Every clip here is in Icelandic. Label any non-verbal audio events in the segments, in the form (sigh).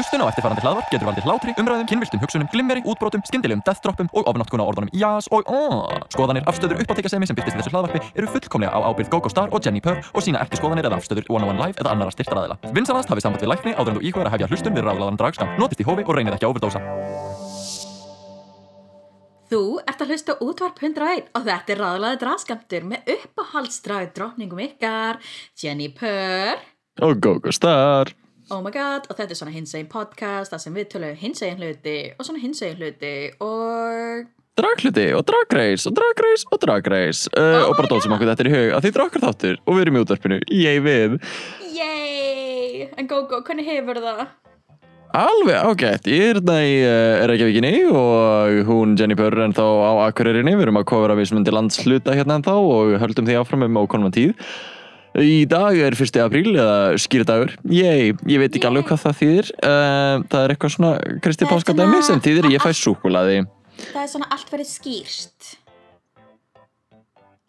Hlustun á eftirfarandi hlaðvarp getur valdið hlátri, umræðum, kynviltum hugsunum, glimmeri, útbrotum, skyndilegum deathdroppum og ofnáttkuna orðunum jás og aaaah. Skoðanir, afstöður, uppáttekasemi sem byrtist í þessu hlaðvarpi eru fullkomlega á ábyrgð GóGó Star og Jenni Purr og sína ekki skoðanir eða afstöður One on One Live eða annara styrtaræðila. Vinsanast hafið samband við lækni áður en þú íkvæður að hefja hlustun við ráðlaðan dragskam. Notist í hófi og reynið ekki að overdósa. Þú ert að hlusta útvarp 101 og þetta er ráðlaði drafskamtur með uppáhaldsdrag drotningum ykkar, Jenny Purr, Og GóGó Star oh my god, og þetta er svona hinsegin podcast, það sem við tölum hinsegin hluti og svona hinsegin hluti og Dragluti og dragreis og dragreis og dragreis uh, Oh Og bara my dótsum okkur þetta er í hug að því drakkar þáttur og við erum í útvarpinu. Ég við. Yey, en Gogo, hvernig hefur það? Alveg ágætt, ég er hérna í uh, Reykjavíkinni og hún Jenny Purr en þá á Akureyrinni. Við erum að kofra við sem myndi landsluta hérna en þá og höldum því áfram um ákonum tíð Í dag er 1. apríl eða skýrdagur Ég, ég veit ekki alveg hvað það þýðir. Uh, Það er eitthvað svona Kristi Páskadæmi svona- sem þýðir ég fæ súkulaði Það er svona allt verið skýrt.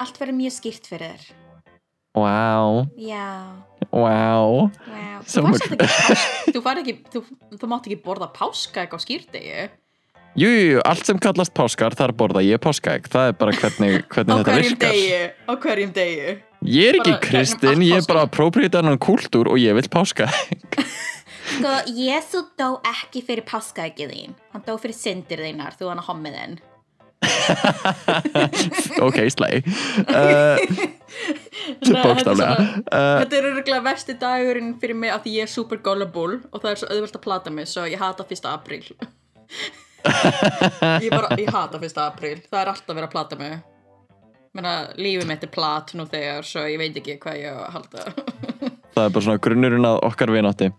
Allt verið mjög skýrt fyrir þér. Wow, Já, wow. Wow. Þú fær samt ekki páska Þú fær ekki, þú, þú mátt ekki borða páska eitthvað skýrdegi Jú, jú, allt sem kallast páskar, þar borða ég páskaegg. Það er bara hvernig, hvernig þetta virkar. Á hverjum degi Ég er ekki Bara kristinn, ég er bara að appropriata hennan kultúr og ég vil páskaegg. Sko, Jésu dó ekki fyrir páskaeggið þín Hann dó fyrir syndir þínar, þú hann að hommið þinn (laughs) ok, slei. Uh, bókstaflega. Uh, Þetta er örgulega versti dagurinn fyrir mig af því ég er super gullible og það er svo auðvelt að plata mig svo ég hata fyrsta apríl (laughs) ég, bara, ég hata fyrsta apríl það er alltaf verið að plata mig Menna, lífið mitt er plat nú þegar svo ég veit ekki hvað ég halda (laughs) það er bara svona grunnurinn að okkar vinátti.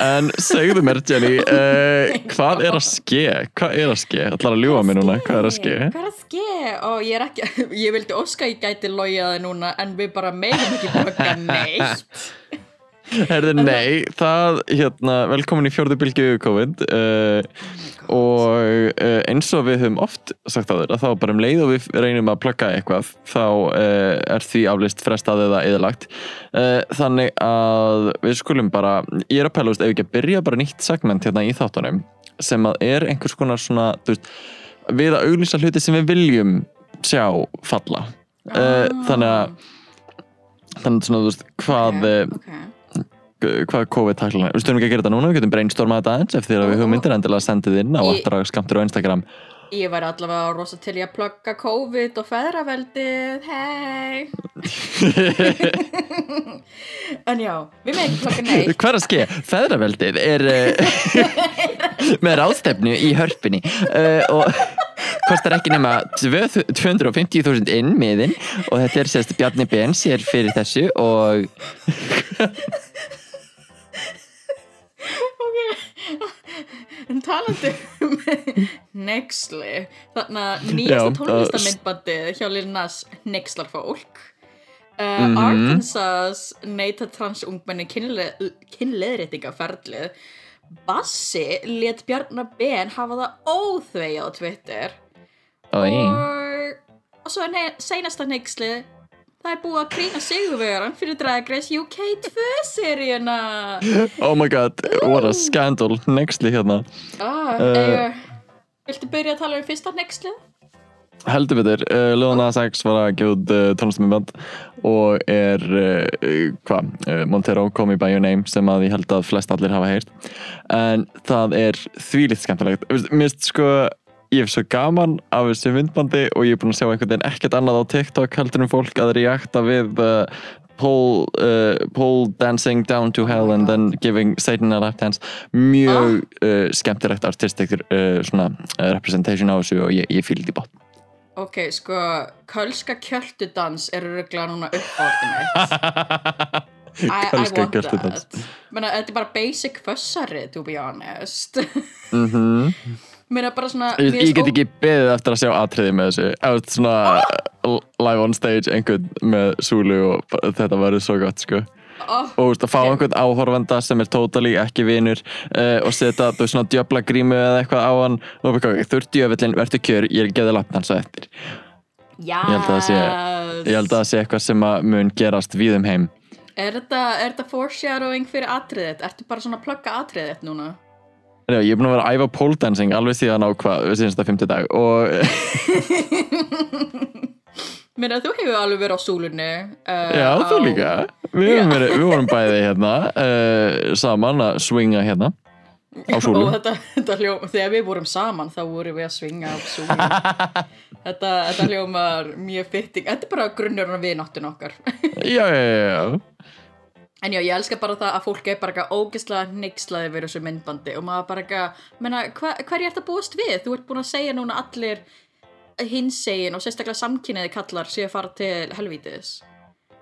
En segðu mér, Jenny, uh, hvað er að ske? Hvað er að ske? Það að ljúa mig núna, hvað er að ske? Hvað er að ske? Og ég er ekki, (laughs) ég vildi óska ég gæti logjaði núna en við bara megum ekki baka neitt Herði, nei, það, hérna, velkomin í fjórðu bylgu COVID uh, og uh, eins og við höfum oft sagt á þér að þá bara um leið og við reynum að plugga eitthvað þá uh, er því aflist frestað eða eðalagt uh, þannig að við skulum bara ég er að pæla, ef ekki að byrja bara nýtt segment hérna í þáttunum sem að er einhvers konar svona, veist við að auglýsa hluti sem við viljum sjá falla. Uh, þannig að þannig að svona, þú veist, hvað Ok, okay ok. Hvað COVID takla Við stöðum ekki að gera þetta núna, við getum brainstormað þetta aðeins ef þið eru við hugmyndir endilega sendið inn á Ég- aftur að skamtur á Instagram. Ég væri allavega rosa til í að plugga COVID og feðraveldið, hei (laughs) En já, við með ekki plugga neitt. Hvað er að ske? Feðraveldið er uh, (laughs) með ráðstefnu í hörpunni uh, og kostar ekki nema 250.000 inn miðin og þetta er sérst Bjarni Ben sér fyrir þessu og (laughs) En talandi um Nexli Þannig að nýjasta tónlistamindbandið hjá Lil Nas Nexlar fólk uh, Mhm. Arkansas neita transungmenni kynleðréttingaferlið Bassi let Bjarnar Ben hafa það óþvegi á Twitter Oi. og, og svo er ne- seinasta Nexli Það er búið að grína sigurvegaran fyrir Drag Race UK 2 seríuna. Oh my god, what a scandal. Nextli hérna. Ah, Uh, uh, viltu byrja að tala um fyrsta nexlið? Heldur betur, uh, Lil Nas X var að gefa út uh, tónlistamindband og er hvað, Montero Call Me By Your Name sem að ég held að flest allir hafa heyrt. En það er þvílíkt skemmtilegt. Mér finnst sko, ég hef svo gaman af þessu myndbandi og ég er búin að sjá einhvern veginn ekkert annað á TikTok heldur um fólk að reakta við uh, pole, uh, pole dancing down to hell and then giving Satan a lap dance mjög uh, skemmtilegt artistic uh, svona, uh, representation á þessu og ég, ég fíl því bótt Ok, sko, kölska kjöldudans er öruglega núna (laughs) I Kölska kjöldudans. that. Menna, þetta bara basic fössari, to be honest. Mhm. Mér (laughs) bara svona... Ég, ég get ekki beðið eftir að sjá atriði með þessu. Ef þetta svona l- live on stage einhvern með súlu og þetta verður svo gott sko. Oh, og þú veist, að fá einhvern áhorfanda sem er totally ekki vinur uh, og setja þú svona djöfla grímu eða eitthvað á hann. Og við komum, þurft djöfellin, verður kjör ég geði lappn hans á eftir. Yes. Ég held að það sé- að sé eitthvað sem að mun gerast víðum heim. Er þetta, er þetta foreshadowing fyrir atriðið? Ertu bara svona að plugga atriðið núna? Ég er búin að vera að æfa pole dancing alveg síðan á hvað, síðan þetta fymti dag og (laughs) Meina, þú hefur alveg verið á súlunni uh, já, þú líka. Við, verið, við vorum bæði hérna uh, saman að swinga hérna á (laughs) súlu Og þetta, þetta hljóm, þegar við vorum saman þá vorum við að svinga á súlunni. (laughs) Þetta, þetta hljómar mjög fitting. Þetta er bara grunnurinn að við náttun okkar. Já, já, já, já. En já, ég elska bara það að fólk er bara eitthvað ógeðslega nixlaði við þessu myndbandi og maður bara eitthvað, menna, hva, hverju ert að búast við? Þú ert búin að segja núna allir hinsegin og sérstaklega samkynniði kallar að fara til helvítis.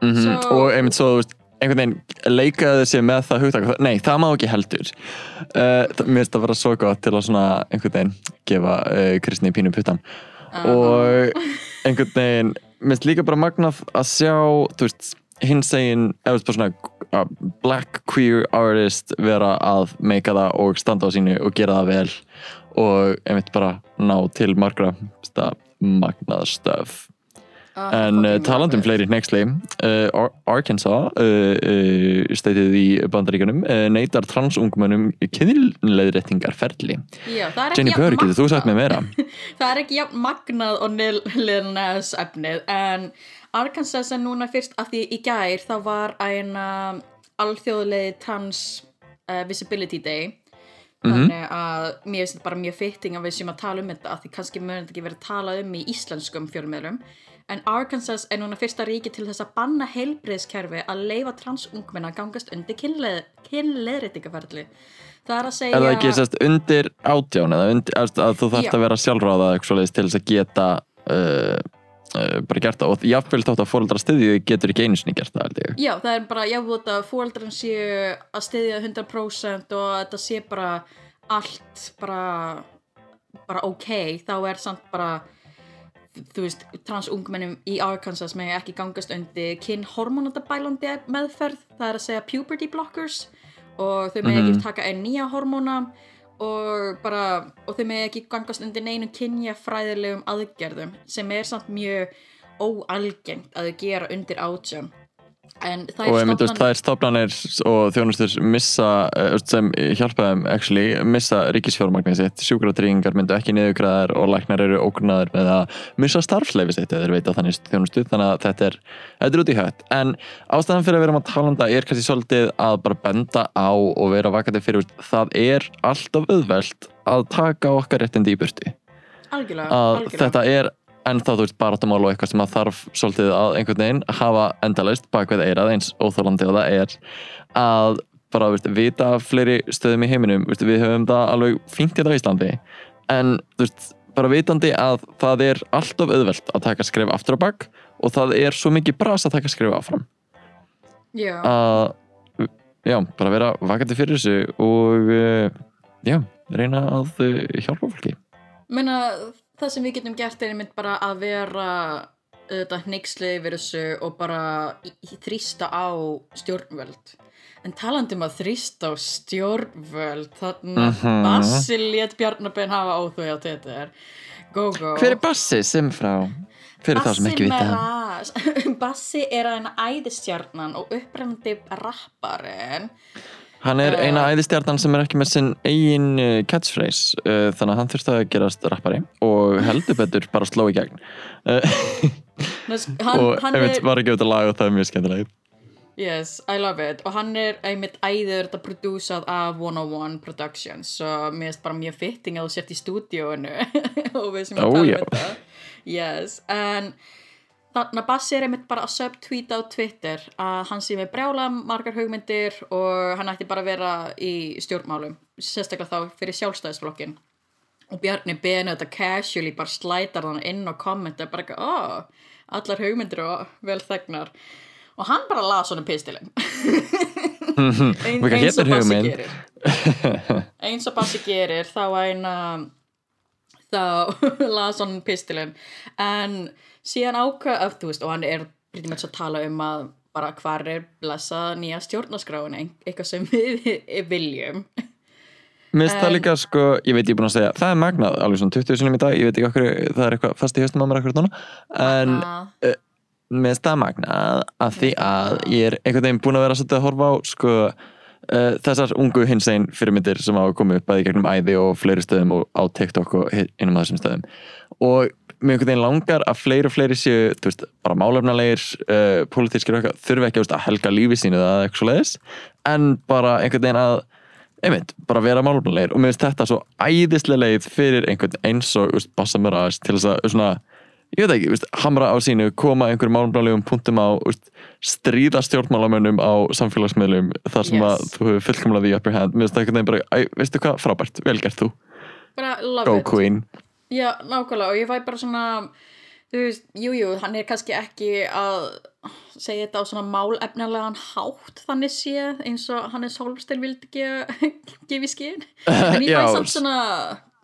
Mm Svo- og einmitt svo, einhvern veginn leikaði sér með það hugtak nei, það má ekki heldur uh, mér finnst það bara svo gott til að svona einhvern veginn gefa uh, Kristni pínu puttan og (laughs) einhvern veginn mér finnst líka bara magnað að sjá þú veist, hins egin eða svona uh, black queer artist vera að meika það og standa á sínu og gera það vel og einmitt bara ná til margra stað magnað stöf Ah, En uh, talandum fleiri hnexli, uh, Ar Arkansas uh, uh, stætið í bandaríkanum uh, neytar transungmönnum kynleðréttingar ferli. Já, það er ekki Jenny Purr, getur þú sagt mér meira? (laughs) það er ekki jafn magnað og nilnæs efnið en Arkansas er núna fyrst af því í gær þá var ein uh, alþjóðlegi trans visibility day. Þannig að mér finnst þetta bara mjög fitting að við séum að tala um þetta því kannski mögum þetta ekki verið að tala um í íslenskum fjölmiðlum en Arkansas er núna fyrsta ríki til þess að banna heilbriðskerfi að leifa transungmenna að gangast undir kynleð, kynleðréttingaferli það er að segja Er það ekki sérst undir átján eða undir, að, þú þarft Já. að vera sjálfráða til þess að geta uh, uh, bara gert það og jafnvel þótt að fóreldra stiðju getur ekki einu sinni gert það. Já, það er bara, ég veit að fóreldran séu að styðja 100% og þetta sé bara allt bara, bara ok, þá er samt bara þú veist, transungmennum í Arkansas með ekki gangast undir kynhormónatabælandi meðferð, það er að segja puberty blockers og þau með ekki taka einn nýja hormóna og bara, og þau með ekki gangast undir neinu kynjafræðilegum aðgerðum sem er samt mjög óalgengt að þau gera undir átján og er einmitt, þú veist, það er stofnanir og þjónustur missa uh, sem hjálpaðum actually, missa ríkisfjármagnið sitt. Sjúkratryggingar myndu ekki niðurgræðar og læknar eru ógrunaður með að missa starfsleifi sitt eða þeir veita þannig þjónustu. Þannig að þetta er, þetta er út í högt en ástæðan fyrir að vera um að tala um það er kannski svolítið að bara benda á og vera vakandi fyrir, það er alltaf auðvelt að taka okkar réttindi í burti algjörlega, að algjörlega. þetta er ennþá þú veist baráttumál og eitthvað sem að þarf svolítið að einhvern veginn hafa endalaust bak við eirað eins óþólandi og það er að bara veist, vita fleiri stöðum í heiminum. Veist, við höfum það alveg fínt hérna á Íslandi. En þú veist bara vitandi að það er alltaf auðvelt að taka skref aftur á bak og það er svo mikið bras að taka skref áfram. Já, að já, bara vera vakandi fyrir þessu og uh, já, reyna að uh, hjálpa fólki. Menna það sem við getum gert er einmitt bara að vera þetta hnyggsli yfir þessu og bara þrýsta á stjórnvöld. En talandi um að þrýsta á stjórnvöld þannig að Mhm. Basil létt Bjarnabenn hafa óþví á Twitter. Go go Hver er Bassi? Sem frá? Fyrir þá sem ekki vita. Bassi (laughs) Bassi er að henni æðistjarnan og upprennandi rapparinn Hann er Eh. eina æðistjarnan sem er ekki með sinn eigin uh, catchphrase uh, þannig að hann þurfti að gerast rappari og heldur betur bara sló í gegn. (laughs) Hann, og einmitt var ekki út að laga og það er mjög skemmtilegt. Yes, I love it. Og hann er einmitt æður þetta prodúsað af 101 Productions svo mér finnst bara mjög fitting að þú sért í stúdíóinu (laughs) og við sem Ó, að tala um þetta. Yes, en þannig að Bassi er einmitt bara að subtweeta á Twitter að hann sé með brjála margar hugmyndir og hann ætti bara að vera í stjórnmálum sérstaklega þá fyrir sjálfstæðisflokkin og Bjarni Benu þetta casually bara slætar hann inn og kommenta bara ekki, ó, allar hugmyndir og vel þegnar. Og hann bara las honum pistilinn. (laughs) Ein, eins og Bassi gerir. (laughs) Eins og Bassi gerir þá eina þá (laughs) las hann pistilinn. En síðan ákvað að þú veist og hann er pretty much að tala um að bara hvar er blessað nýja stjórnaskráin eitthvað sem við (laughs) viljum. Mér finnst það líka sko, ég veit ég er búin að segja það er magnað, alveg svona 20 sinum í dag ég veit ekki okkur, það er eitthvað fast í höstum á mér akkur núna en að, mér finnst það magnað að því að ég er einhvern veginn búin að vera svolítið að horfa á sko uh, þessar ungu hinsegin fyrirmyndir sem hafa komið upp í gegnum æði og fleiri stöðum og á TikTok og af þessum stöðum. Og mér einhvern veginn langar að fleiri og fleiri séu veist, bara málefnalegir uh, pólitískir og eitthvað, þurfi ekki veist, að helga lífi sínu eða eitthvað svo leiðis en bara einhvern veginn að einmitt, bara vera málefnalegir. Og mér finnst þetta svo æðislega leið fyrir einhvern eins og Bassa Mirage til þess að svona ég veit ekki, veist, hamra á sínu koma einhverjum málumræðlegum punktum á veist, stríða stjórnmálamönnum á samfélagsmiðlum þar sem Yes. að þú hefur fullkomlega the upper hand. Mér finnst það einhvern veginn bara, veistu hvað, frábært. Vel gert þú, go it. queen. Já, nákvæmlega. Og ég væ bara svona þú veist, jújú, jú, hann er kannski ekki að segja þetta á svona málefnilegan hátt þannig séð eins og Hannes Holmstein vildi (laughs) gefa í skinn en ég fæ samt svona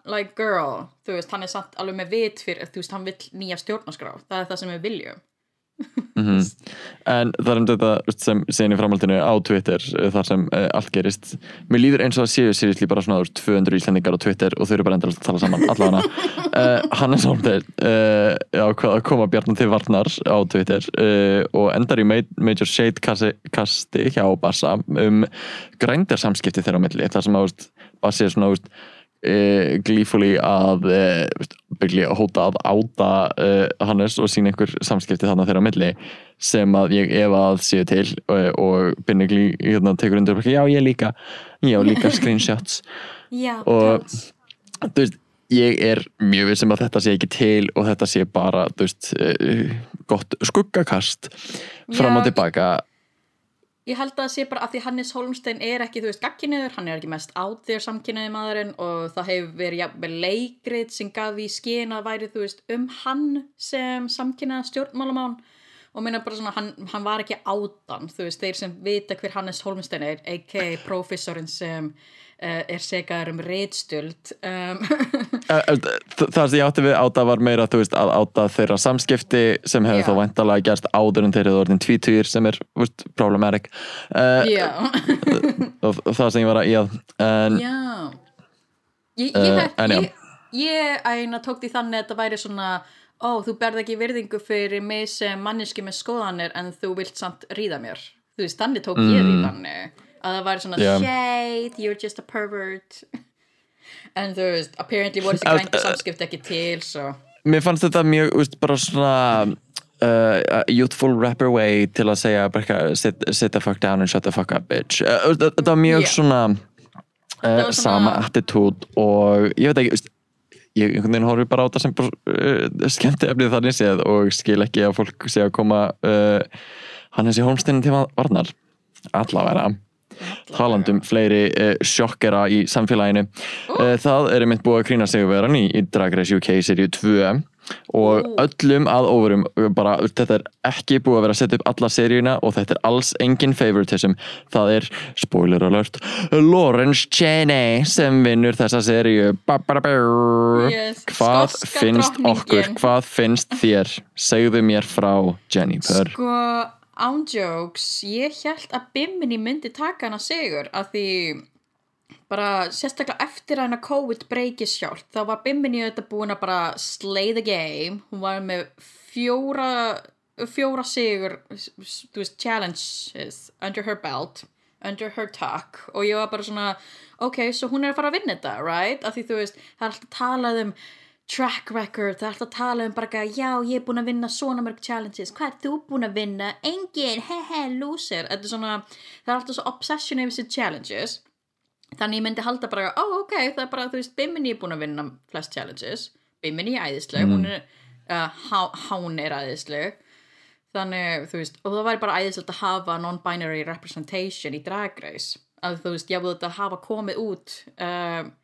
like girl, þú veist, hann er samt alveg með vit fyrir, þú veist, hann vill nýja stjórnarskrá. Það er það sem við viljum. Mhm. en það er um þetta sem séðin í framhaldinu á Twitter uh, þar sem uh, allt gerist. Mér líður eins og að séu seriously bara svona þú veist, 200 íslendingar á Twitter og þau eru bara endur að tala saman allavega. (laughs) Uh, Hannes Holmstein uh, ákvað að koma Bjarnar til Varnar á Twitter og endar í ma- Major Shade kasti, hjá Bassa um grændarsamskipti þeirra á milli þar sem að Bassi er svona veist, uh, glífúli að uh, byggli að hóta að áta uh, Hannes og sína einhver samskipti þarna þeirra á milli sem að ég ef að séu til og Binni glí, hérna, tekur undir og já ég líka. Já líka (laughs) screenshots. Já, Og- þú veist, ég er mjög vissum að þetta sé ekki til og þetta sé bara, þú veist gott skuggakast fram og Já, tilbaka Ég held að það sé bara að því Hannes Holmstein er ekki, þú veist, gagkinuður, hann er ekki mest out there samkynniði maðurinn og það hefur verið jafnvel leikrið sem gaf í skinn að væri, þú veist, um hann sem samkynniða stjórnmálamán og minna bara svona, hann, hann var ekki átan, þú veist, þeir sem vita hver Hannes Holmstein er, a.k.a. professorinn sem er segaður um reitstöld um, Uh, (laughs) uh, þ- það sem ég átti við áta var meira veist, að áta þeirra samskipti sem hefur þá væntalega gerst áður en þeir eru orðin tvítugir sem er veist, problematic. Uh, (laughs) það sem ég var að í að en já. Ég, ég, Eh, hef, já. ég, ég æna tók því þannig að þetta væri svona ó, þú berð ekki virðingu fyrir mig sem manneski með skoðanir en þú vilt samt ríða mér. Þú veist, þannig tók ég því þannig að það væri svona Já. shade, you're just a pervert (laughs) en þú veist, apparently voru þessi grændu samskipti ekki til svo mér fannst þetta mjög veist, bara svona uh, youthful rapper way til að segja sit, sit the fuck down and shut the fuck up bitch uh, þetta var mjög Já. svona, uh, var svona- sama attitude og ég veit ekki veist, ég einhvern veginn horfi bara á þetta sem uh, skemmti efnið þannig séð og skil ekki að fólk sé að koma uh, hann þessi Holmstein til varnar allavega talandum fleiri uh, sjokkera í samfélaginu. Uh, það er einmitt búið að krýna sig veran í, í Drag Race UK seríu 2 og öllum að óverum bara, þetta er ekki búið að vera að setja upp alla seríuna og þetta er alls engin favoritism. Það er, spoiler alert Lawrence Cheney sem vinnur þessa seríu. Yes, hvað finnst okkur? Hvað finnst þér? Segðu mér frá Jennifer. Sko, ándjóks, ég held að Bimini myndi taka hana sigur af því bara sérstaklega eftir að hana COVID breykið sjálf þá var Bimini auðvitað búin að bara slay the game, hún var með fjóra fjóra sigur þú veist, challenges under her belt under her tuck og ég var bara svona ok, svo hún er að fara að vinna þetta, right? af því þú veist, það er alltaf talað um track record, það er alltaf að tala um bara eitthvað, já, ég er búin að vinna svona mörg challenges, hvað er þú búin að vinna? Engin, hehe, loser. Er svona, það er alltaf svo obsession yfir þessi challenges. Þannig ég myndi halda bara, ó, ok, það er bara þú veist, Bimini er búin að vinna flest challenges. Bimini er æðisleg, hún er uh, há, hán er æðisleg. Þannig, þú veist, og það væri bara æðislegt að hafa non-binary representation í Drag Race. Að þú veist, ég hafði þetta hafa komið út um,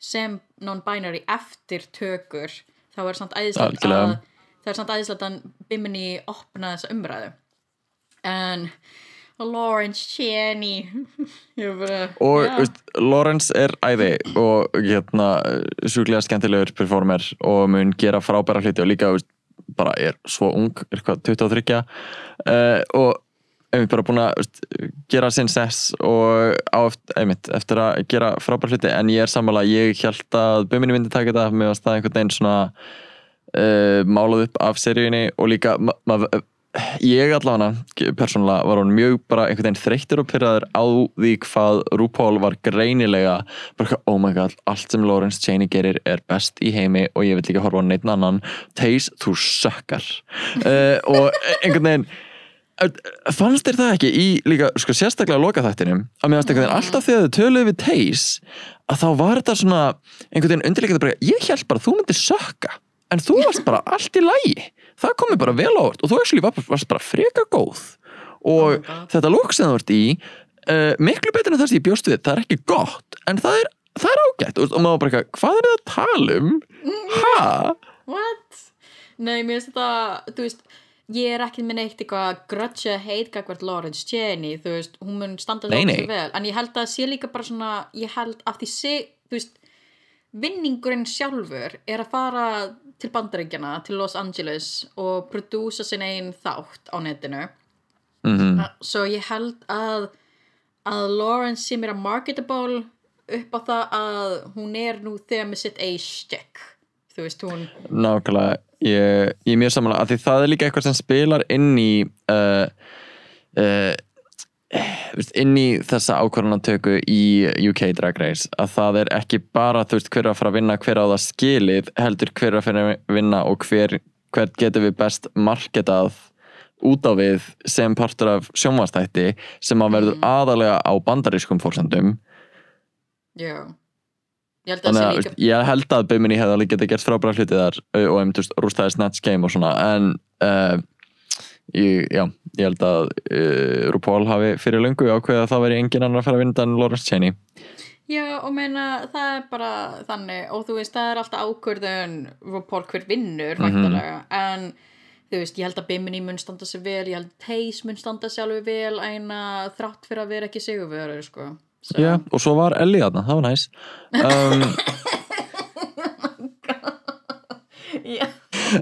sem non-binary eftir tökur þá er samt æðislegt að það er samt æðislegt að Bimini opna þessa umræðu. En Lawrence Cheney (laughs) bara og já. veist, Lawrence er æði og hérna sjúklega skemmtilegur performer og mun gera frábæra hluti og líka veist, bara er svo ung, er hvað 23 uh, og einmitt bara búin að gera sinn sess og eftir, einmitt, eftir að gera frábæra hluti. En ég er sammála, ég held að Böminni myndi taka þetta. Með að staða einhvern veginn svona uh, málað upp af seríunni og líka ég allavega persónulega var hún mjög bara einhvern veginn þreyttur og pyrraður á því hvað RuPaul var greinilega bara oh my god, allt sem Lawrence Chaney gerir er best í heimi og ég vil líka horfa á neitt annan. Taze, þú sökkar. Uh, og einhvern veginn fannst þér það ekki í líka sko, sérstaklega loka þættinum að mér fannst einhvern veginn alltaf þegar þau töluðu við Taze að þá var þetta svona einhvern veginn undirleikandi bara, ég held bara að þú myndir sökka en þú varst bara allt í lægi það komi bara vel á vart og þú actually var- varst bara freka góð Oh og my God. þetta lúk sem þú ert í uh, miklu betur en það sem ég bjóst við það er ekki gott, en það er, það er ágætt og, maður bara eitthvað, hvað er það að tala um ha? What? Nei, mér finnst þetta, þú veist, ég er ekki með neitt eitthvað grudge eða hate gagvart Lawrence Cheney, þú veist, hún mun standa ógeðslega vel, en ég held að sé líka bara svona, ég held að því sé, þú veist, vinningurinn sjálfur er að fara til bandaríkjana, til Los Angeles og prodúsa sin einn þátt á netinu. Mm Svo ég held að, að Lawrence sé mér að marketable upp á það að hún er nú þegar með sitt A-stick. Þú veist, hún... Nákvæmlega, ég, ég er mjög samanlega að því það er líka eitthvað sem spilar inn í uh, uh, inn í þessa ákvarðanatöku í UK Drag Race. Að það er ekki bara þú veist hver er að fara að vinna, hver á það skilið heldur hver er að fara að vinna og hver, hver getur við best marketað út á við sem partur af sjónvastætti sem að verður aðalega á bandarískum fórsendum Já Ég held að það að sé líka ég held að Bimini hefði alveg getið gert frábæra hluti þar og um rústaði Snatch Game og svona en uh, ég, já, ég held að uh, RuPaul hafi fyrir löngu ákveðið að það veri engin annar að fara að vinna en Lawrence Cheney Já og meina það er bara þannig og þú veist það er alltaf ákvörðun RuPaul hver vinnur Mhm. væntanlega en þú veist ég held að Bimini mun standa sig vel ég held að Taze mun standa sig alveg vel æna þrátt fyrir að vera ekki sigurverður sko so. já, og svo var Ellie þarna, það var næs. Um, (laughs) Já.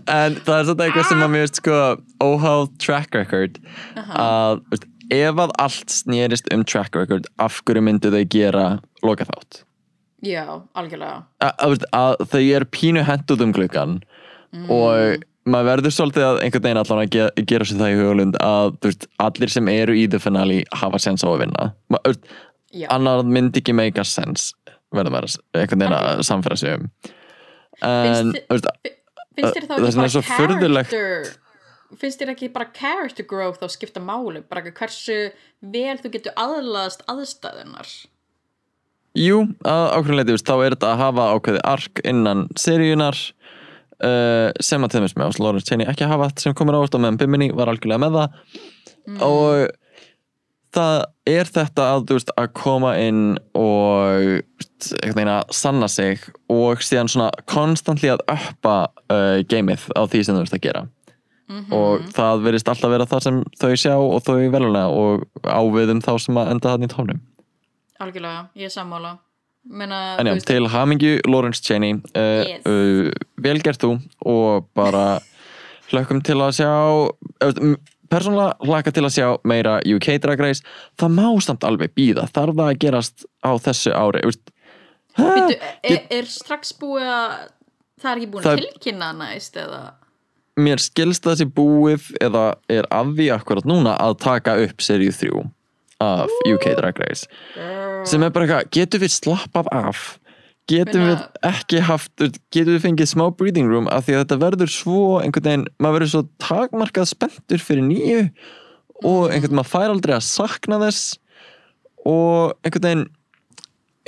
en það er svona eitthvað sem að mér veist sko óháð track record að veist, ef að allt snýrist um track record af hverju myndu þau gera loka þátt Já, algjörlega. Að, að, að þau er pínu hent út um gluggan og maður verður svolítið að einhvern veginn allan að gera, gera sér það í hugalund að veist, allir sem eru í the finale hafa sens á að vinna. Ma, Já, annar myndi ekki make a sense verður maður að- einhvern veginn að samfæra sig um. En Finnst þér þá ekki bara character finnst þér ekki bara character growth á skipta máli? Bara hversu vel þú getur aðlaðast aðstæðunar jú, að ákveðin leiti þá er þetta að hafa ákveði ark innan seríunar uh, sem að þeimist með ás Lawrence Cheney ekki að hafa sem komur á meðan Bimini var algjörlega með það. Og það er þetta að, veist, að koma inn og veist, sanna sig og síðan svona konstantli að uppa uh, gameið á því sem þú veist að gera. Og það verðist alltaf vera það sem þau sjá og þau veluna og áviðum þá sem að enda þannig tónum algjörlega, ég er sammála. Menna, en já, til hamingju Lawrence Cheney uh, Yes. uh, vel gert þú og bara hlökkum til að sjá persónulega hlaka til að sjá meira UK Drag Race. Það má samt alveg býða, þarf það að gerast á þessu ári? Býtu, er, er strax búið að það er ekki búin Það- að tilkynna næst eða? Mér skilst sé búið eða er af því akkurat núna að taka upp seríu 3 af UK Drag Race. sem er bara eitthvað, getum við slappað af getum við Meina- ekki haft getum við fengið smá breathing room af því að þetta verður svo einhvern veginn, maður verður svo takmarkað spenntur fyrir nýju og einhvern veginn maður fær aldrei að sakna þess og einhvern veginn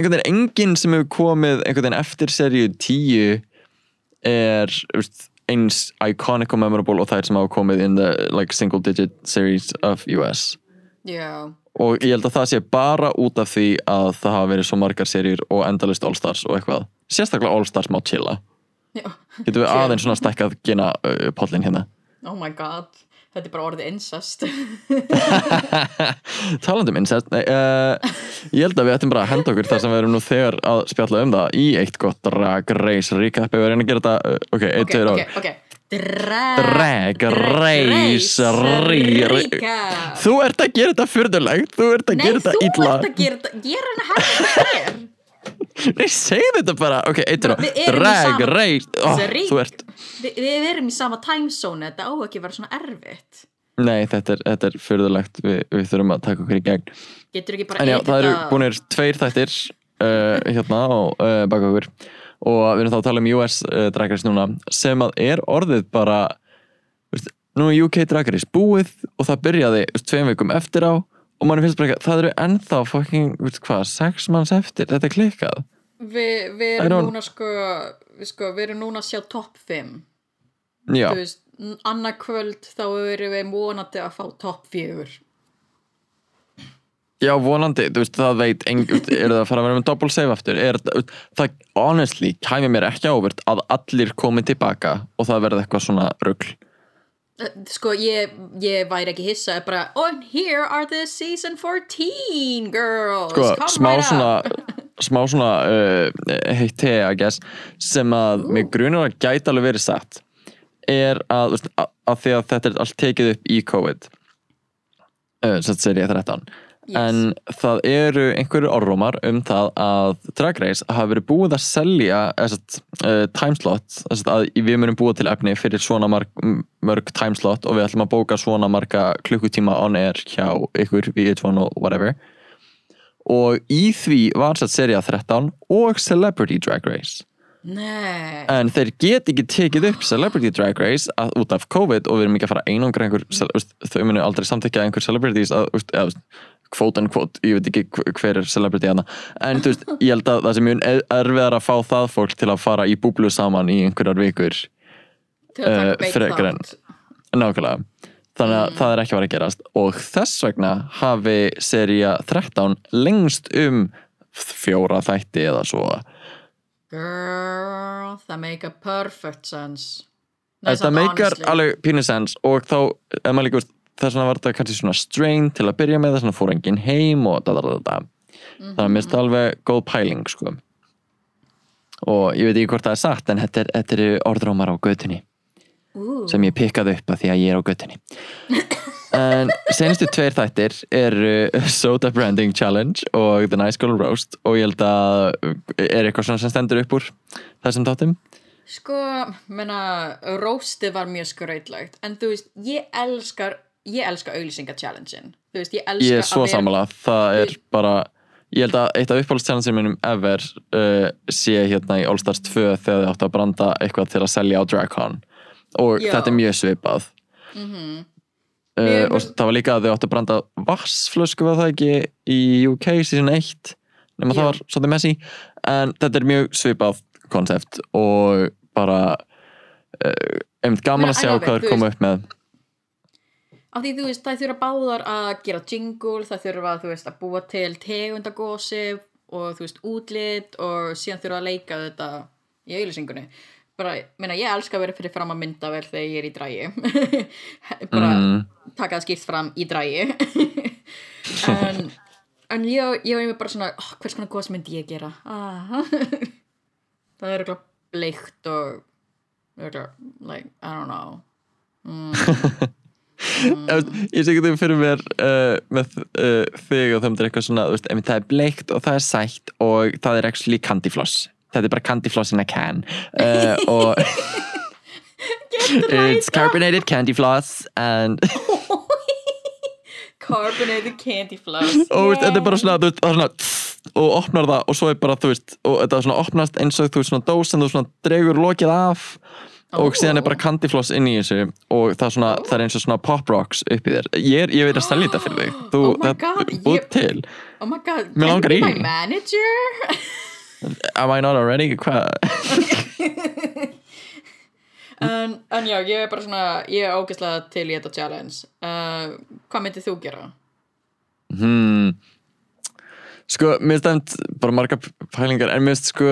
einhvern veginn enginn sem hefur komið einhvern veginn eftir seríu 10 er eins iconic og memorable og þær sem hafa komið in the like single digit series of US já, og ég held að það sé bara út af því að það hafa verið svo margar serjur og endalist All Stars og eitthvað. Sérstaklega All Stars má chilla. Já. Getum við Chill. aðeins svona stækkað gena uh, pollin hérna? Oh my god. Þetta er bara orðið incest. (laughs) Talandi um incest nei, uh, ég held að við ættum bara að henda okkur þar sem við erum nú þegar að spjalla um það í eitt gott drag race recap. Við erum að gera þetta, uh, ok, eitt, ok, tveir ok, ár. ok. drag, Drag race recap. þú ert að gera þetta fyrðulegt þú ert að Nei, gera þú þetta illa. ert að gera þetta er hafa þetta hér (laughs) nei, segð þetta bara, ok, eitt tveir ár Við erum í drag race, þú Vi, Við erum í sama timezone Þetta á ekki að vera svona erfitt. Nei, þetta er, er fyrðulegt við, við þurfum að taka okkur í gegn. Getur ekki bara edita- það eru búinir tveir þættir uh, hérna á uh, baka okkur og við erum þá að tala um US uh, Drag Race núna sem að er orðið bara veist, nú er UK Drag Race búið og það byrjaði tveim vikum eftir á og mann finnst bara ekki, það eru ennþá fucking, hvað, sex manns eftir þetta er klikkað. Vi, við I erum núna sko, við sko við erum núna að sjá topp 5 Já, þú veist, annað kvöld þá erum við vonandi að fá topp 4 já vonandi, þú veist, það veit eng, veist, er það að fara að vera með double save aftur? Er, það, honestly, kæmi mér ekki ávert að allir komi tilbaka og það verði eitthvað svona rugl. Sko ég, ég væri ekki hissa er bara, oh here are the season 14 girls sko, smá right svona up (laughs) smá svona uh, heitt te, I guess sem að mig grunar að gæti alveg verið satt er að, að, að því að þetta er allt tekið upp í COVID uh, sem serið 13 Yes. en það eru einhverju orðrómar um það að Drag Race hafa verið búið að selja uh, timeslot að við munum búið til efni fyrir svona marg, mörg timeslot og við ætlum að bóka svona marga klukkutíma on air hjá ykkur, VH1 og whatever. Og í því var satt seria 13 og Celebrity Drag Race. Nei, en þeir get ekki tekið upp Celebrity Drag Race að, út af COVID og við erum ekki að fara að einangra einhver þau munu aldrei samþykja einhver celebrities að, veist, eða, veist, quote ég veit ekki hver- er celebrity hana en þú veist, ég held að það sem mjög erfiðar að fá það fólk til að fara í búblu saman í einhverjar vikur til að taka eh, beitt þátt. Nákvæmlega. Þannig að það er ekki fara að gerast. Og þess vegna hafi seria 13 lengst um fjóra þætti eða svo. Girl, það make a perfect sense. Nei, Þetta samt meikar honestly. alveg pínu sens og þá, ef maður líka veist, þess vegna var þetta kannski svona strain til að byrja með þess vegna fór enginn heim og da da da da. Þannig að mér finnst það alveg góð pæling sko. Og ég veit ekki hvort það er sagt en þetta er, þetta er orðrómar á götunni Ooh. sem ég pikkaði upp að því að ég er á götunni. En senastu tveir þættir er Soda Branding Challenge og The Nice Girl Roast og ég held að er eitthvað svona sem stendur upp úr þessum þáttum? Sko, menna, róstið var mjög skrautlegt en þú veist, ég elskar ég þú veist, ég er svo vera sammála, það er bara ég held að eitt af uppáhaldstjálfinsir minnum ever uh, sé hérna í All Stars 2 þegar þið áttu að branda eitthvað til að selja á DragCon og Já. þetta er mjög svipað. Mhm. uh, Mér- og það var líka að þið áttu að branda vassflösku var það ekki í UK season 1 nema Já. það var svolítið messy. En þetta er mjög svipað koncept og bara uh, einmitt gaman að sjá hvað þú er koma upp með af því þú veist, það þurfa báðar að gera jingle, það þurfa veist, að búa til tegundagósi og þú veist, útlit og síðan þurfa að leika þetta í auglýsingunni. Bara, meina, ég elska að vera fyrir fram að mynda vel þegar ég er í drægi (laughs) bara mm, taka það skýrt fram í drægi (laughs) en, en ég, ég var einmitt bara svona oh, hvers konar gos myndi ég gera? Ah. (laughs) það er eitthvað bleikt og örugglega, like, I don't know. Mm, ég sé ekki þau fyrir mér uh, með uh, þig og það er eitthvað svona veist, það er bleikt og það er sætt og það er actually candy floss. Þetta er bara candy floss in a can. Uh, og (laughs) (laughs) it's carbonated candy floss and (laughs) carbonated candy floss. Og veist, þetta er bara svona, veist, það er svona tss, og opnar það og svo er bara, þú veist og þetta er svona opnast eins og þú veist svona dós en þú svona dregur lokið af og síðan er bara candy floss inn í þessu og það er svona, það er eins og svona pop rocks upp í þér, ég, er, ég veit að stella þetta fyrir þig þú, Oh my það God, er búið til oh my god, can langar í. my manager Am I not already? Hvað? (laughs) en, en já, ég er bara svona ég er ógeðslega til í þetta challenge uh, hvað myndið þú gera? Hmm. Sko, mér það bara marga pælingar en mér finnst sko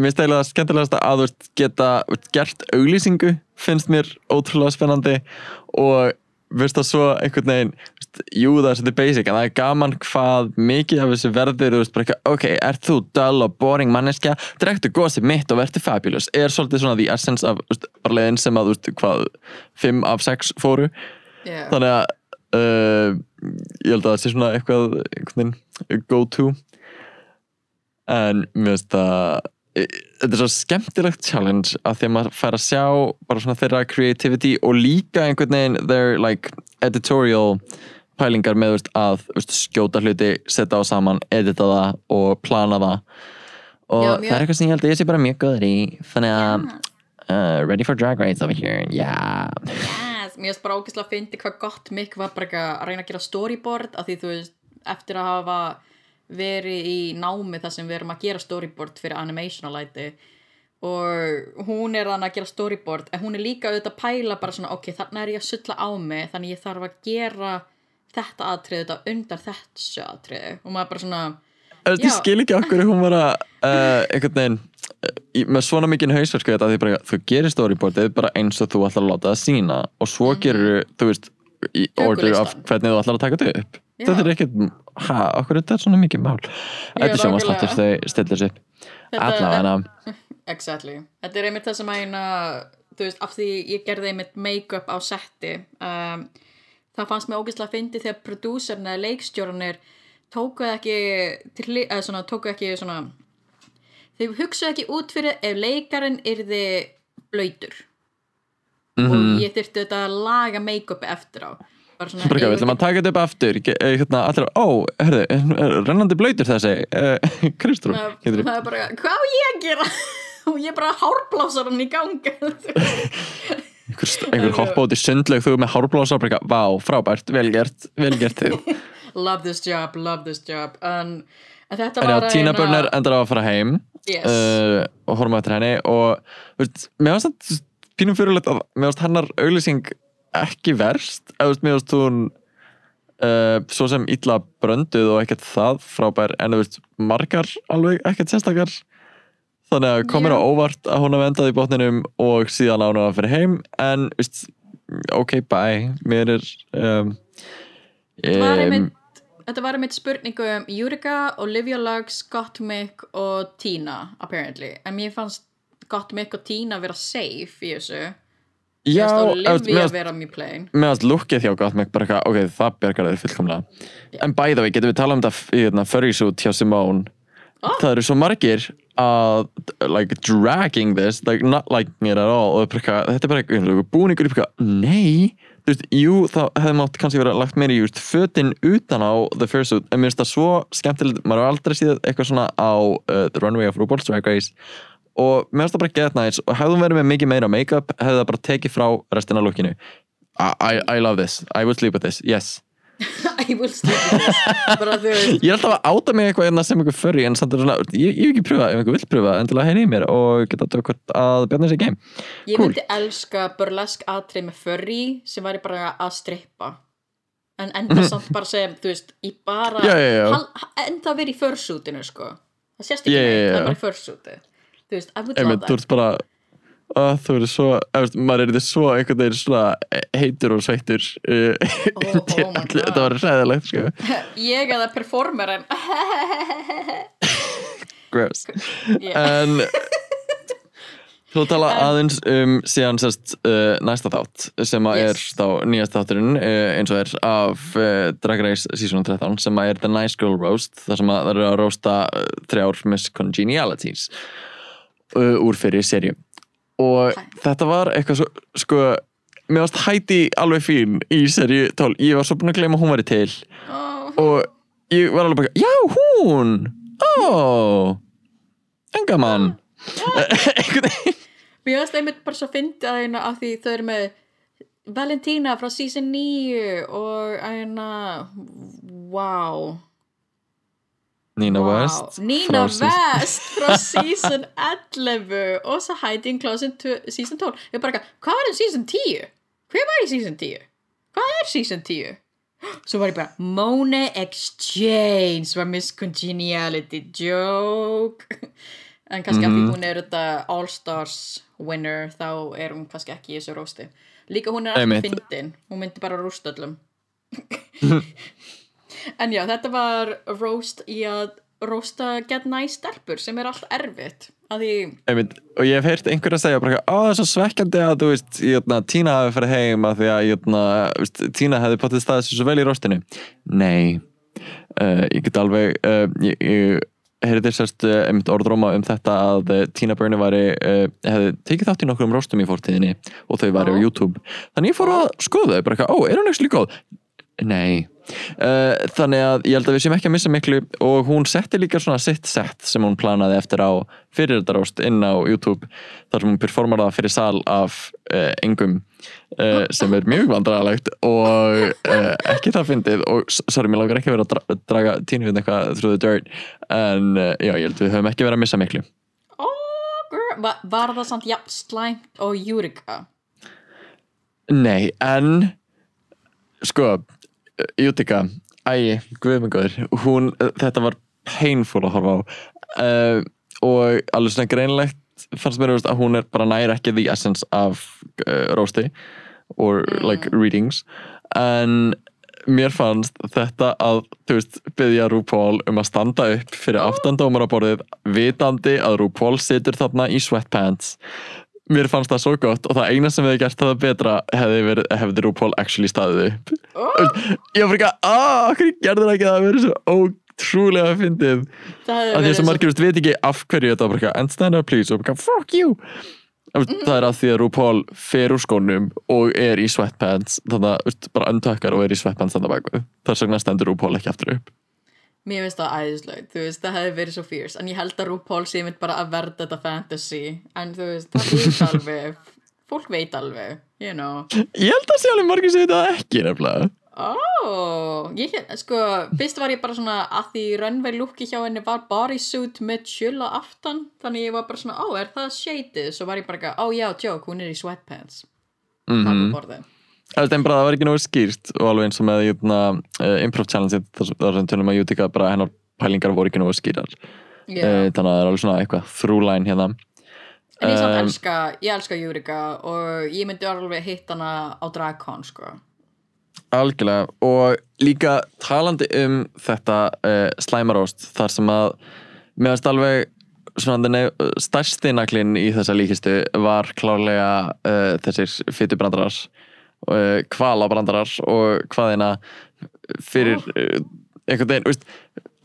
mér finnst eiginlega skemmtilegast að veist geta gert auglýsingu finnst mér ótrúlega spennandi og veist það svo einhvern veginn veist, jú það er svolítið basic en það er gaman hvað mikið af þessu verður veist bara eitthvað, ok, ert þú dull og boring manneskja, drektu gósið mitt og verður fabulous, er svolítið svona the essence af leiðin sem að hvað 5 af 6 fóru Yeah. þannig að uh, ég held að það sé svona eitthvað go to en mér finnst það þetta er svo skemmtilegt challenge að því að maður fær að sjá bara svona þeirra creativity og líka einhvern veginn their like editorial pælingar með veist, að veist, skjóta hluti, setja á saman edita það og plana það. Og Já, það er eitthvað sem ég held að ég sé bara mjög góður í. Þannig að uh, ready for drag race over here, yeah. Yes, mér finnst bara ógeðslega að fyndi hvað gott mikk var bara að reyna að gera storyboard af því þú veist, eftir að hafa verið í námi þar sem við erum að gera storyboard fyrir animationalæti og hún er þannig að gera storyboard en hún er líka auðvitað að pæla bara svona ok, þannig er ég að sulla á mig þannig ég þarf að gera þetta atriði þetta undan þessu atriði og maður bara svona ég Já. skil ekki okkur hún var að uh, einhvern veginn uh, með svona mikinn hausverk þetta þú gerir storyboardið bara eins og þú ætlar að láta það sína og svo Mhm. gerir þú veist í order af hvernig þú ætlar að taka þetta upp. Þetta er ekkert, ha, okkur þetta er svona mikið mál þetta er sjómansláttur nákvæmlega. þau stillir Þetta- allavega Exactly. Þetta er einmitt það sem að eina, þú veist, af því ég gerði einmitt make-up á setti, um, það fannst mér ógeðslega að fyndi þegar prodúserinn eða leikstjórnir tóku ekki, til, eða svona, tóku ekki svona, þau hugsaðu ekki út fyrir ef leikarinn yrði blöytur Mhm. og ég þyrfti þetta að laga make-upi eftir á. Við ætlum að taka þetta upp aftur eh, hérna, allir, ó, herðu, er rennandi blöytur þessi (laughs) uh, Kristrún, er hvað ég að gera? (laughs) og ég bara hárblásar hann í ganga. (laughs) einhver, einhver hoppa út í sundlaug þú með hárblása og bara, eitthvað, vá, frábært, vel gert vel gert þig love this job, love this job en, þetta var Tina Burner endar á að fara heim Yes. uh, og horfum eftir henni og veist, mér varst það pínum fyrirlegt að mér varst hennar auglýsing ekki verst eða veist, mér varst hún uh, svo sem illa brönduð og ekkert það frábær en þú veist, margar alveg ekkert sérstakar þannig að komir á Já. óvart að hún hafi endað í botninum og síðan á hún að fyrir heim en veist, ok, bye mér er um, um, Þetta var einmitt spurningu um Júrika, Olivia Lux, Gottmik og Tina, apparently. En mér fannst Gottmik og Tina vera safe í þessu. Já, meðan lukkið hjá gott mig bara eitthvað, ok, það bjargar þeir fullkomlega. En bæða við, getum við talað um þetta í hérna, hjá Simone? Ah. það eru svo margir að like dragging this, like not liking it at all. Og eitthvað, þetta er bara eitthvað búningur eitthvað, nei. Þú veist, jú, það hefði mátt kannski vera lagt meira í just fötin utan á the fursuit en mér finnst það svo skemmtilegt, maður har aldrei síðan eitthvað svona á uh, the runway of RuPaul's Drag Race og mér finnst það bara get nice og hefði hún verið með mikið meira make-up hefði það bara tekið frá restina lukkinu I, I, I love this, I will sleep with this, yes (laughs) I will sleep with this. Bara veist, Ég er alltaf að áta mig eitthvað hérna sem eitthvað furry en samt er svona, ég, ég hef ekki pröfað ef einhver vill pröfa endilega heyri í mér og geta tökkvært að bjarna sér game ég Cool. myndi elska burlesk atrið með furry sem væri bara að strippa. En enda samt bara sem, þú veist, í bara. Já, já, já. Hal, enda verið í fursuitinu, sko. Það sést ekki já, neitt, það er bara í fursuiti. Þú veist, I would Einmitt, love þú that. ert bara að þú eru svo, veist, maður er þetta svo einhvern veginn svona heitur og sveittur uh, Oh, oh (laughs) my God. þetta var ræðilegt sko (laughs) Ég eða performerin (laughs) gross yeah. en Svo tala aðeins um síðan sérst uh, næsta þátt sem að Yes. er þá nýjast þátturinn uh, eins og er af uh, Drag Race season 13 sem að er The Nice Girl Roast þar sem að það eru að roasta þrjár Miss Congenialities uh, úr fyrir serju og Hæ. þetta var eitthvað svo sko, mér varst hæti alveg fín í serju 12, ég var svo búin að gleyma að hún væri til. Oh, og ég var alveg bara, já hún! Ó en gaman (laughs) einhvern veginn. Mér finnst einmitt bara svo fyndið að hérna af því þau eru með Valentína frá season 9 og hérna wow, Nina wow. West Nina West frá (laughs) season 11 og svo Hiding Closet to- season 12 ég bara, hvað er um season 10? hver var í season 10? hvað er season 10? svo var ég bara Mona Exchange var Miss Congeniality joke en kannski af því Mhm. hún er þetta All Stars winner þá er hún kannski ekki í þessu rósti líka hún er alltaf fyndin hún myndi bara rústa öllum (laughs) en já, þetta var roast í að roasta get nice stelpur sem er allt erfitt því, Einmitt, og ég hef heyrt einhver að segja bara, ó það er svo svekkjandi að veist, jötna, Tína hafi farið heim að því að jötna, veist, Tína hefði potið staðið svo vel í rostinu nei uh, ég get alveg uh, ég, ég heyrði sérst uh, einmitt orðróma um þetta að væri, uh, hefði tekið þátt í nokkrum róstum í fórtíðinni og þau væri á. YouTube þannig ég fór að skoða þau, bara ó, er hún ekki góð? Nei uh, þannig að ég held að við séum ekki að missa miklu og hún setti líka svona sitt sett sem hún planaði eftir á fyrir þetta róst inn á YouTube þar sem hún performar það fyrir sal af uh, engum uh, sem er mjög vandræðalegt og ekki það fyndið og sorry, mér langar ekki vera að dra draga tínu við eitthvað through the dirt en já, ég held að við höfum ekki verið að missa miklu Oh, var það samt jafn slæmt og Júrika? Nei, en sko, Jútika æ, guðmengur hún, þetta var painful að horfa á. Uh, og alveg svona greinlegt fannst mér að hún er bara nær ekki the essence af uh, roasti or like readings. En mér fannst þetta að þú veist, byggja RuPaul um að standa upp fyrir aftandómaraborðið vitandi að RuPaul situr þarna í sweatpants mér fannst það svo gott og það eina sem hefði gert það betra hefði verið, hefði RuPaul actually staðið upp. Oh, ég var ekki að, aaa, hvernig gerði það ekki? Það að vera svo ótrúlega fyndið. Það hefði að því að verið svo margir veist, veit ekki af hverju þetta var and stand up please og bara fuck you. Mm. það er að því að RuPaul fer úr skónum og er í sweatpants þannig að bara untökkar og er í sweatpants þannig baku þess vegna stendur RuPaul ekki aftur upp Mér finnst það æðislegt, þú veist, það hefði verið svo fierce. En ég held að RuPaul sé mynd bara að verða þetta fantasy. En þú veist, það veit (laughs) alveg. Fólk veit alveg, you know. Ég held að sé alveg margir sem þetta ekki nefnilega. Oh, ég, sko, fyrst var ég bara svona að því runway looki hjá henni var bodysuit með tjöla aftan þannig ég var bara svona, ó, er það shaded? Svo var ég bara, ó já, joke, hún er í sweatpants. Mm mm -hmm. Það er bara það var ekki nógu skýrt og alveg eins og með uh, improv challenge þar sem tölum að Jútika bara hennar pælingar voru ekki nógu skýrar. Yeah. uh, þannig að það er alveg svona eitthvað through line hérna. En ég samt um, elska, ég elska Júrika og ég myndi alveg hitt hana á DragCon, sko. Algjörlega og líka talandi um þetta uh, slæmaróst þar sem að finnst alveg stærsti naglinn í þessa líkistu var klárlega þessir fytubrandarar uh, kvalabrandarar og hvaðina fyrir uh, einhvern veginn, veist,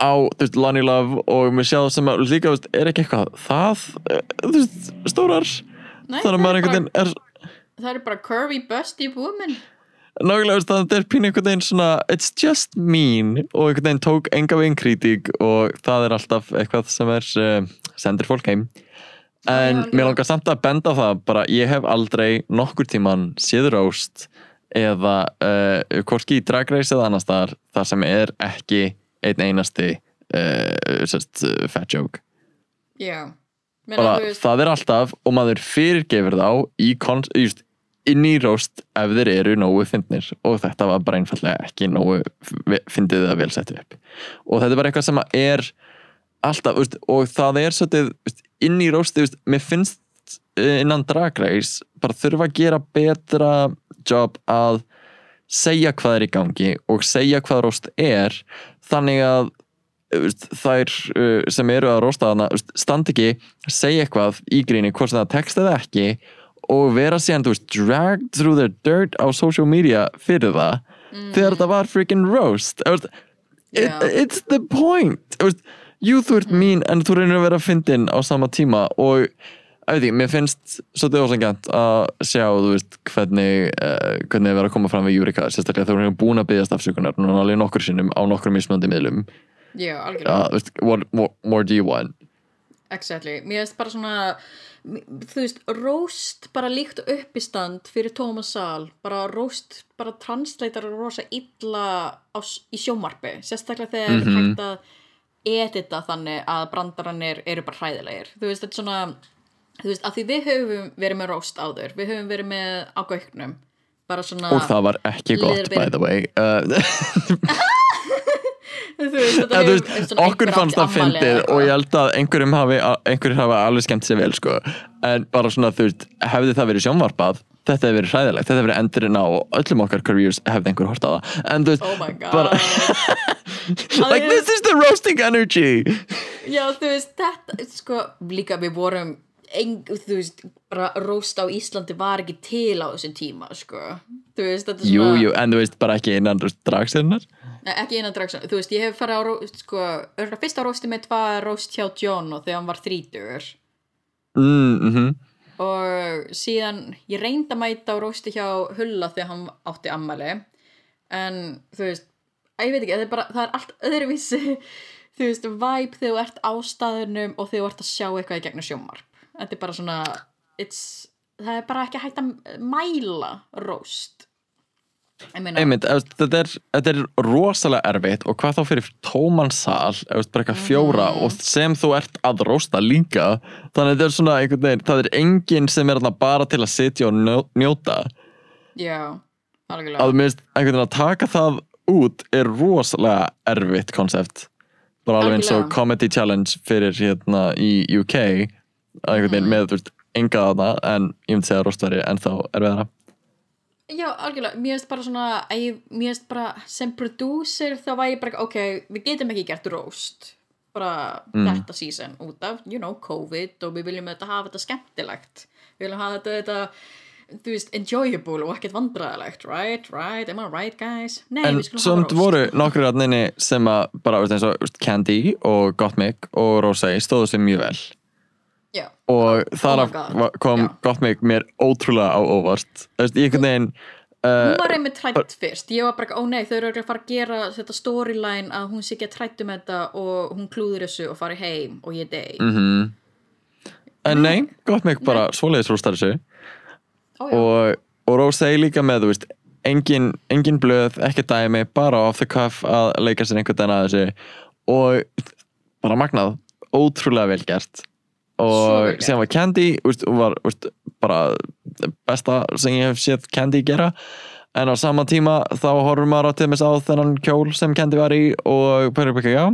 á veist, Lonnie Love og mér sjá sem að líka, veist, er ekki eitthvað það, þú veist, stórar? Nei, þannig að það maður er einhvern veginn er Það er bara curvy busty woman. Nákvæmlega veist að þetta er pínu einhvern veginn svona it's just mean og einhvern veginn tók enga veginn kritík og það er alltaf eitthvað sem er uh, sendir fólk heim en Já, mér langar samt að benda það bara ég hef aldrei nokkur tíman séð róst eða uh, hvorki í Drag Race eða annars staðar þar sem er ekki einn einasti uh, uh, fat joke. Já. Bara, veist, það er alltaf og maður fyrirgefur þá í just, inn í róst ef þeir eru nógu fyndnir. Og þetta var bara einfallega ekki nógu fyndið að vel settu upp. Og þetta er bara eitthvað sem er alltaf, og það er svolítið inn í rósti, veist, mér finnst eh, innan Drag Race bara þurfa að gera betra job að segja hvað er í gangi og segja hvað róst er þannig að veist, þær uh, sem eru að rósta þarna standa ekki, segja eitthvað í gríni hvort sem það text eða ekki og vera síðan, þú veist, dragged through the dirt á social media fyrir það þegar þetta var freaking roast. Þú it, Já. it's the point. Þú veist, jú, þú ert mín en þú reynir að vera fyndin á sama tíma og ég veit ekki, mér finnst svolítið ósangant að sjá, þú veist, hvernig uh, hvernig er verið að koma fram við Júrika sérstaklega þegar hún er búin að byggja afsökunar núna alveg nokkur sinnum á nokkur mismunandi miðlum já, algjörlega þú veist, what, what more do you want? Exactly, mér finnst bara svona þú veist, roast bara líkt uppistand fyrir Thomas Sal bara roast, bara translator rosa illa á, í sjómarpi sérstaklega þegar mm Mhm. hægt að edita þannig að brandaranir eru bara hræðilegir. Þú veist, þetta er svona þú veist, að því við höfum verið með roast áður við höfum verið með á bara svona Og það var ekki gott, by the way. Uh, (laughs) þú veist, þetta hefur- veist, svona okkur fannst það fyndið og ég held að einhverjum hafi, einhverjum hafi alveg skemmt sér vel sko. en bara svona þú veist hefði það verið sjónvarpað þetta hefði verið hræðilegt, þetta hefði verið endurinn á öllum okkar careers hefði einhver hort á það. En þú veist, oh bara (laughs) like this is the roasting energy. Já, þú veist, þetta, sko, líka við vorum, ein, þú veist, bara róst á Íslandi var ekki til á þessum tíma, sko. Þú veist, þetta er svona... jú, en þú veist bara ekki innan dragsinnar ekki innan drags þú veist, ég hef farið á ró- sko, fyrsta rósti mitt var róst hjá John og þegar hann var þrítugur. Mm, mm og síðan ég reyndi að mæta á rósti hjá Hulla þegar hann átti ammali en þú veist að ég veit ekki, er bara, það er allt öðruvísi þú veist, vibe þegar þú ert á staðunum og þegar þú ert að sjá eitthvað í gegnum sjómarp þetta er bara svona it's, það er bara ekki hægt að mæla róst Einmitt, ef, þetta, er, þetta er rosalega erfitt og hvað þá fyrir tóman sal ef, bara eitthvað fjóra Mhm. og sem þú ert að rosta líka þannig að þetta er svona einhvern veginn það er enginn sem er bara til að sitja og njó- njóta já, algjörlega að minnst einhvern veginn að taka það út er rosalega erfitt konsept bara alveg eins og. Comedy Challenge fyrir hérna í UK að einhvern veginn Mhm. með þú veist enga þarna en ég myndi segja að rostværi en þá erfiðara Já, algjörlega, mér finnst bara svona ég, mér finnst bara sem producer þá ég bara, ok, við getum ekki gert roast bara Mm. þetta season út af, you know, COVID og við viljum þetta hafa þetta skemmtilegt. Við viljum hafa þetta, þetta þú veist, enjoyable og ekkert vandræðilegt right, right, am I right guys? Nei, En samt voru nokkur að nynni sem að bara eins og Candy og Gottmik og Rosé stóðu sér mjög vel Já, og þar af God. va- kom Já. Gottmik mér ótrúlega á óvart. Þú veist, ég einhvern veginn hún var einmitt trætt fyrst. Ég var bara, ó nei, þau eru að fara að gera þetta storyline að hún sé ekki að trættu með þetta og hún klúður þessu og fari heim og ég dey. Mm en nei, Gottmik bara svoleiðis rústar þessu. Já. og, og Rosé líka með þú veist engin, engin blöð, ekki dæmi bara off the cuff að leika sér einhvern veginn að þessu. Og bara magnað, ótrúlega vel gert og síðan var Candy úst, hún var úst, bara besta sem ég hef séð Candy gera. En á sama tíma þá horfum maður á þess á þennan kjól sem Candy var í og bara ekki, já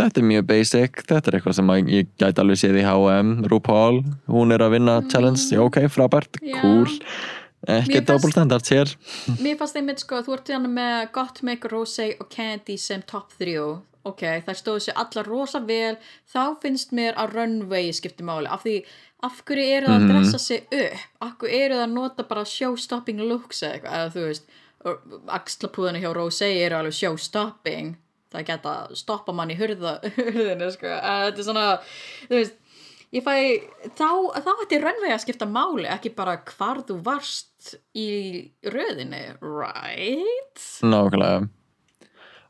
þetta er mjög basic, þetta er eitthvað sem ég gæti alveg séð í H&M, RuPaul hún er að vinna challenge, já ok, frábært Mm. Já. cool, ekki double standards hér. Mér fannst einmitt sko að þú ert hérna með Gottmik, Rosé og Candy sem top 3 ok, þær stóðu sér allar rosa vel. Þá finnst mér að runway skipti máli af því af hverju eru það að dressa sig upp? Af hverju eru það að nota bara show-stopping looks eða eitthvað, eða þú veist axlapúðinu hjá Rosé eru alveg show-stopping. Það geta stoppa mann í hurða, (laughs) hurðinu sko, þetta er svona þú veist ég fæ, þá, þá ætti runway að skipta máli, ekki bara hvar þú varst í röðinni right? nákvæmlega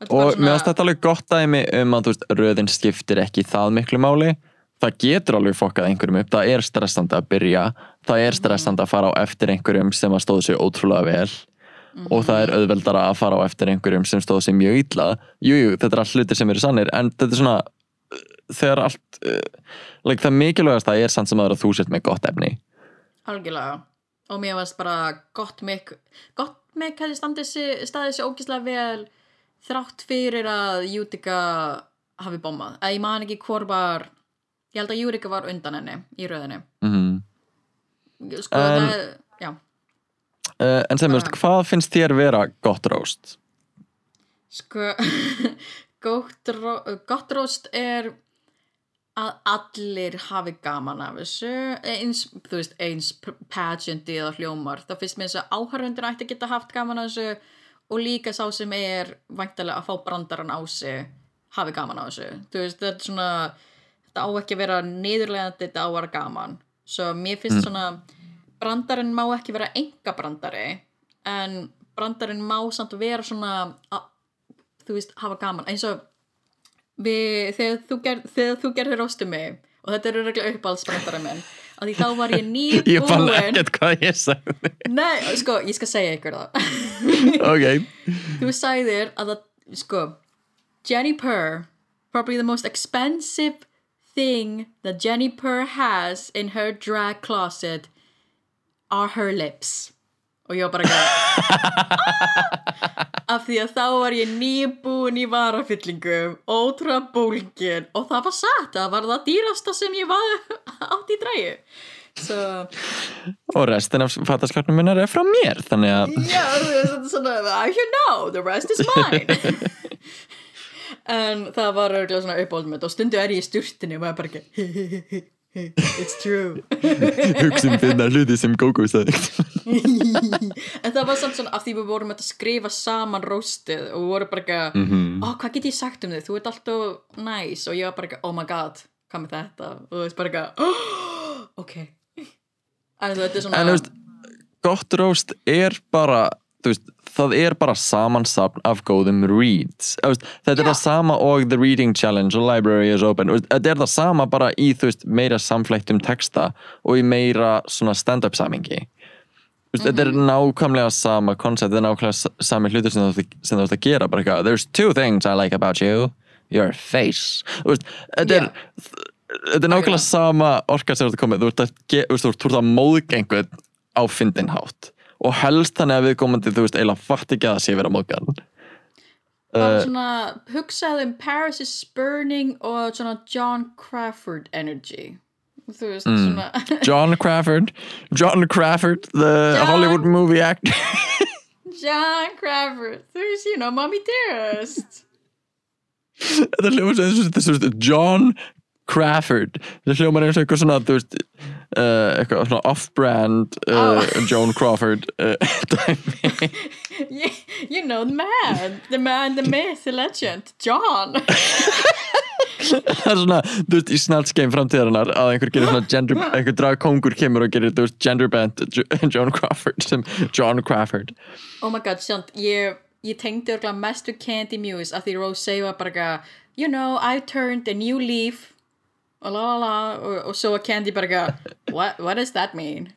og mér finnst þetta alveg gott dæmi um að veist, röðin skiptir ekki það miklu máli. Það getur alveg fokkað einhverjum upp. Það er stressandi að byrja. Það er stressandi að fara á eftir einhverjum sem að stóðu sig ótrúlega vel. Og það er auðveldara að fara á eftir einhverjum sem stóðu sig mjög illa. Jújú, jú, þetta er allt hlutir sem eru sannir en þetta er svona uh, þegar allt uh, like, það mikilvægast það er samt sem aður að þú sért með gott efni. Algjörlega. Og mér varst bara gott mikk gott mikk hefði staðið sér ógislega vel þrátt fyrir að Jútika hafi bombað, að ég man ekki hvor var ég held að Júrika var undan henni í röðinni. Mm sko En- það já. Uh, en sem, Bara- veist, hvað finnst þér vera gott róst? Sko, (laughs) gott, ró- gott róst er að allir hafi gaman af þessu. Eins, þú veist, eins pageanti eða hljómar, þá finnst mér þess að áhörfundur ætti að geta haft gaman af þessu og líka sá sem er væntalega að fá brandaran á sig hafi gaman af þessu, veist, þetta er svona þetta á ekki að vera niðurlegandi þetta á að vera gaman, svo mér finnst svona brandarinn má ekki vera enga brandari en brandarinn má samt vera svona að, þú veist, hafa gaman. Eins og við, þegar þú, ger, gerðir róstu mig og þetta er regla uppáhaldsbrandarinn minn að því þá var ég Ég fann nýbúin ekkert hvað ég sagði Nei, sko, ég skal segja ykkur það Ok, Þú sagðir að það, sko Jenny Purr probably the most expensive thing that Jenny Purr has in her drag closet are her lips og ég var bara ekki (laughs) af því að þá var ég nýbúin í varafyllingum ótrúlega bólgin og það var satt, það var það dýrasta sem ég var (laughs) átt í dræju svo og restin af fattaskapnum minnar er frá mér þannig að Já, þetta er svona I should know, the rest is mine. (laughs) En það var örgulega svona uppáldum og stundu er ég í styrtinu og maður bara ekki it's true. Hugsun finna hluti sem Gogo sagði. En það var samt svona af því við vorum að skrifa saman róstið og við vorum bara eitthvað Mhm. ó, hvað get ég sagt um þig, þú ert alltaf næs og ég var bara eitthvað, oh my god, hvað með þetta? Og þú veist bara eitthvað oh, ok. En þú veist, þetta er svona en þú veist, gott roast er bara þú veist, það er bara samansapn af góðum reads. Veist, þetta er Já. það sama og The Reading Challenge og Library is Open. Veist, þetta er það sama bara í þú veist, meira samflættum texta og í meira svona stand-up samingi Veist, Þetta er nákvæmlega sama koncept, þetta er nákvæmlega sa- sami hlutur sem þú ert- sem þú ert að gera bara eitthvað, there's two things I like about you your face. Veist, þetta er þetta er nákvæmlega sama orka sem þú ert að koma þú ert að, að einhvern á fyndinhátt og helst þannig að við komandi þú veist, eiginlega fatt ekki að það sé móðgan. Það var uh, svona hugsaði um Paris is Burning og svona John Crawford energy. Þú veist, Mm. svona (laughs) John Crawford. John Crawford, the John- Hollywood movie actor John Crawford, þú veist, you know, mommy dearest. (laughs) Þetta þessu, þessu John Crawford. Þetta hljómar eins og eitthvað svona veist, uh, eitthvað svona off-brand uh, Oh. Joan Crawford uh, (laughs) you, you know, the man. The man, the myth, the legend. John. (laughs) Það er svona, þú veist, í Game framtíðarinnar að einhver gerir svona gender, (laughs) einhver dragkongur kemur og gerir, þú veist, gender band Joan Crawford sem John Crawford. Oh my god, sjánt, ég ég tengdi örgulega mest við Candy Muse af því Rose var bara you know, I've turned a new leaf la la la svo var Candy bara eitthvað what, what does that mean?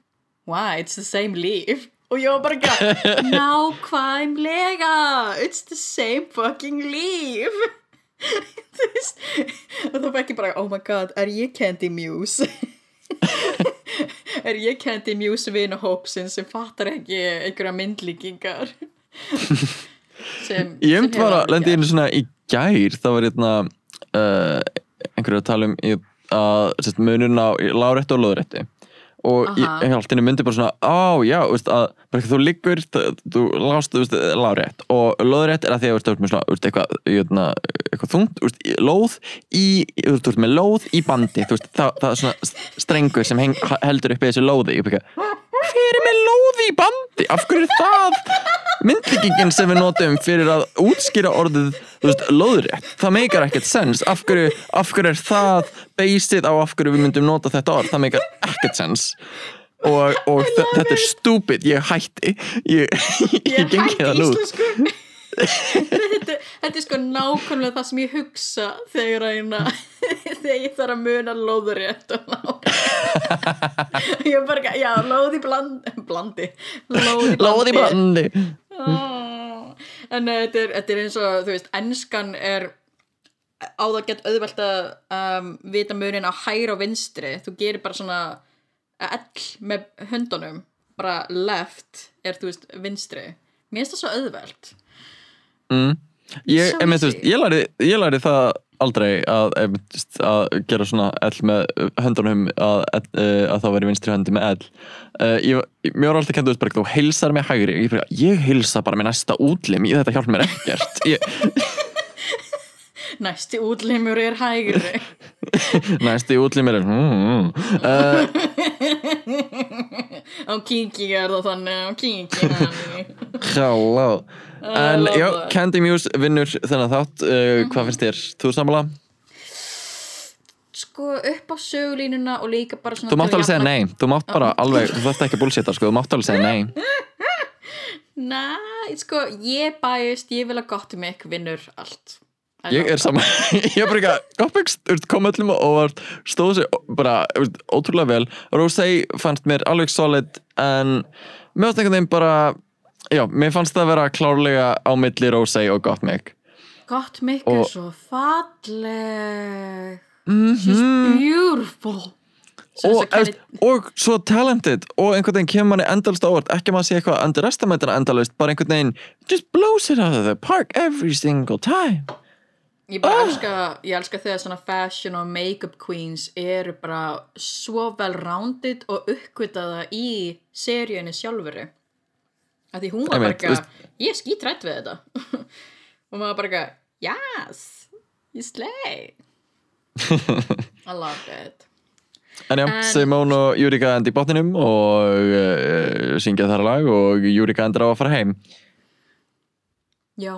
why, it's the same leaf. Ég var bara eitthvað nákvæmlega it's the same fucking leaf. (laughs) Og þá fekk ég bara, oh my god, er ég Candy Muse? (laughs) er ég Candy Muse vinahópsin sem fattar ekki einhverja myndlíkingar (laughs) sem Ég hef bara, hefur lendi alveg einu svona í gær það var hérna uh, einhverju að tala um í, að munurinn á lárétti og lóðrétti. Og ég, ég alltaf myndi bara svona á já, veist, að bara þú liggur þú, þú lást, veist, lárétt. Og lóðrétt er að því að þú veist, með svona, veist, eitthvað, jötna, eitthvað þungt, lóð í, þú veist, með lóð í bandi það, það er svona strengur sem heng, heldur upp í þessu lóði. Ég hver er með lóði í bandi? Af hverju er það? Myndlíkingin sem við notum fyrir að útskýra orðið, þú veist, lóðrétt. Það meikar ekkert sens, af hverju af hverju er það basið á af hverju við myndum nota þetta orð, það meikar ekkert sens. Og, og þe- þetta er stúpid, ég hætti. Ég, ég, ég gengi hætti íslensku þetta, þetta er sko nákvæmlega það sem ég hugsa þegar að hérna (laughs) þegar ég þarf að muna lóðurétt og lárétt (laughs) ég er bara, ekki- já, lóði bland, blandi. Lóði lóði í (laughs) bandi Ah. en uh, þetta, er, þetta er eins og þú veist, enskan er á það gett auðvelt að um, vita munin á hægri og vinstri. Þú gerir bara svona ell með höndunum bara left er þú veist vinstri. Mér finnst það svo auðvelt mm. ég, þú veist, ég, læri, ég læri það aldrei að, veist, að gera svona ell með höndunum að, að, að það væri vinstri höndi með ell uh, ég, mér var alltaf kennt, þú heilsar með hægri. Ég, ég heilsa bara með næsta útlim þetta hjálp mér ekkert. (laughs) Næsti útlimur er hægri. (laughs) Næsti útlim er mm, mm. Á kinki er það þannig á þannig (laughs) Halló En love já. Candy Muse vinnur þennan þátt. Uh, Hvað finnst þér? Þú sammála? sko upp á sögulínuna og líka bara svona Þú mátt alveg segja nei. Þú mátt bara (laughs) alveg, þú þarft ekki að bullshita sko, Þú mátt alveg segja nei. (laughs) Næ, sko, ég bæist, ég vil að gott ykkur vinnur allt. Ég er saman (laughs) Ég er bara ekki að Goppix kom öllum óvart Stóð sér bara ótrúlega vel. Rosé fannst mér alveg solid En fannst einhvern veginn bara Já, mér fannst það að vera klárlega á milli Rosé og Gottmik Gott mikk er Og- svo falleg. mm She's beautiful. Svo og, þess að eftir, og svo talented og einhvern veginn kemur manni endalist ávart ekki að maður sé eitthvað underestimated endalist bara einhvern veginn just blows it out of the park every single time Ég bara Ah. elska, ég elska þegar svona fashion og make-up queens eru bara svo vel rounded og uppkvitaða í seríunni sjálfuru. Af því hún var bara eitthvað, ég er skítrætt við þetta. (laughs) og maður bara eitthvað, yes, you slay. I loved it. En já, Simone og Júrika endi í botninum og uh, syngja þar lag og Júrika endur á að fara heim Já,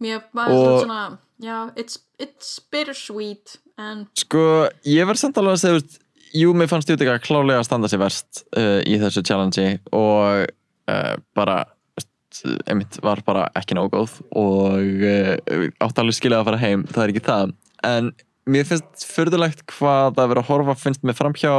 mér var Og- svona, já, it's, it's bittersweet en Sko, ég verð samt alveg að segja, veist, jú, mér fannst Júrika klálega að standa sér verst uh, í þessu challenge og bara, þú veist, einmitt var bara ekki nógu góð og uh, átt alveg skilja að fara heim, það er ekki það. En mér finnst fyrðulegt hvað að vera að horfa finnst mér framhjá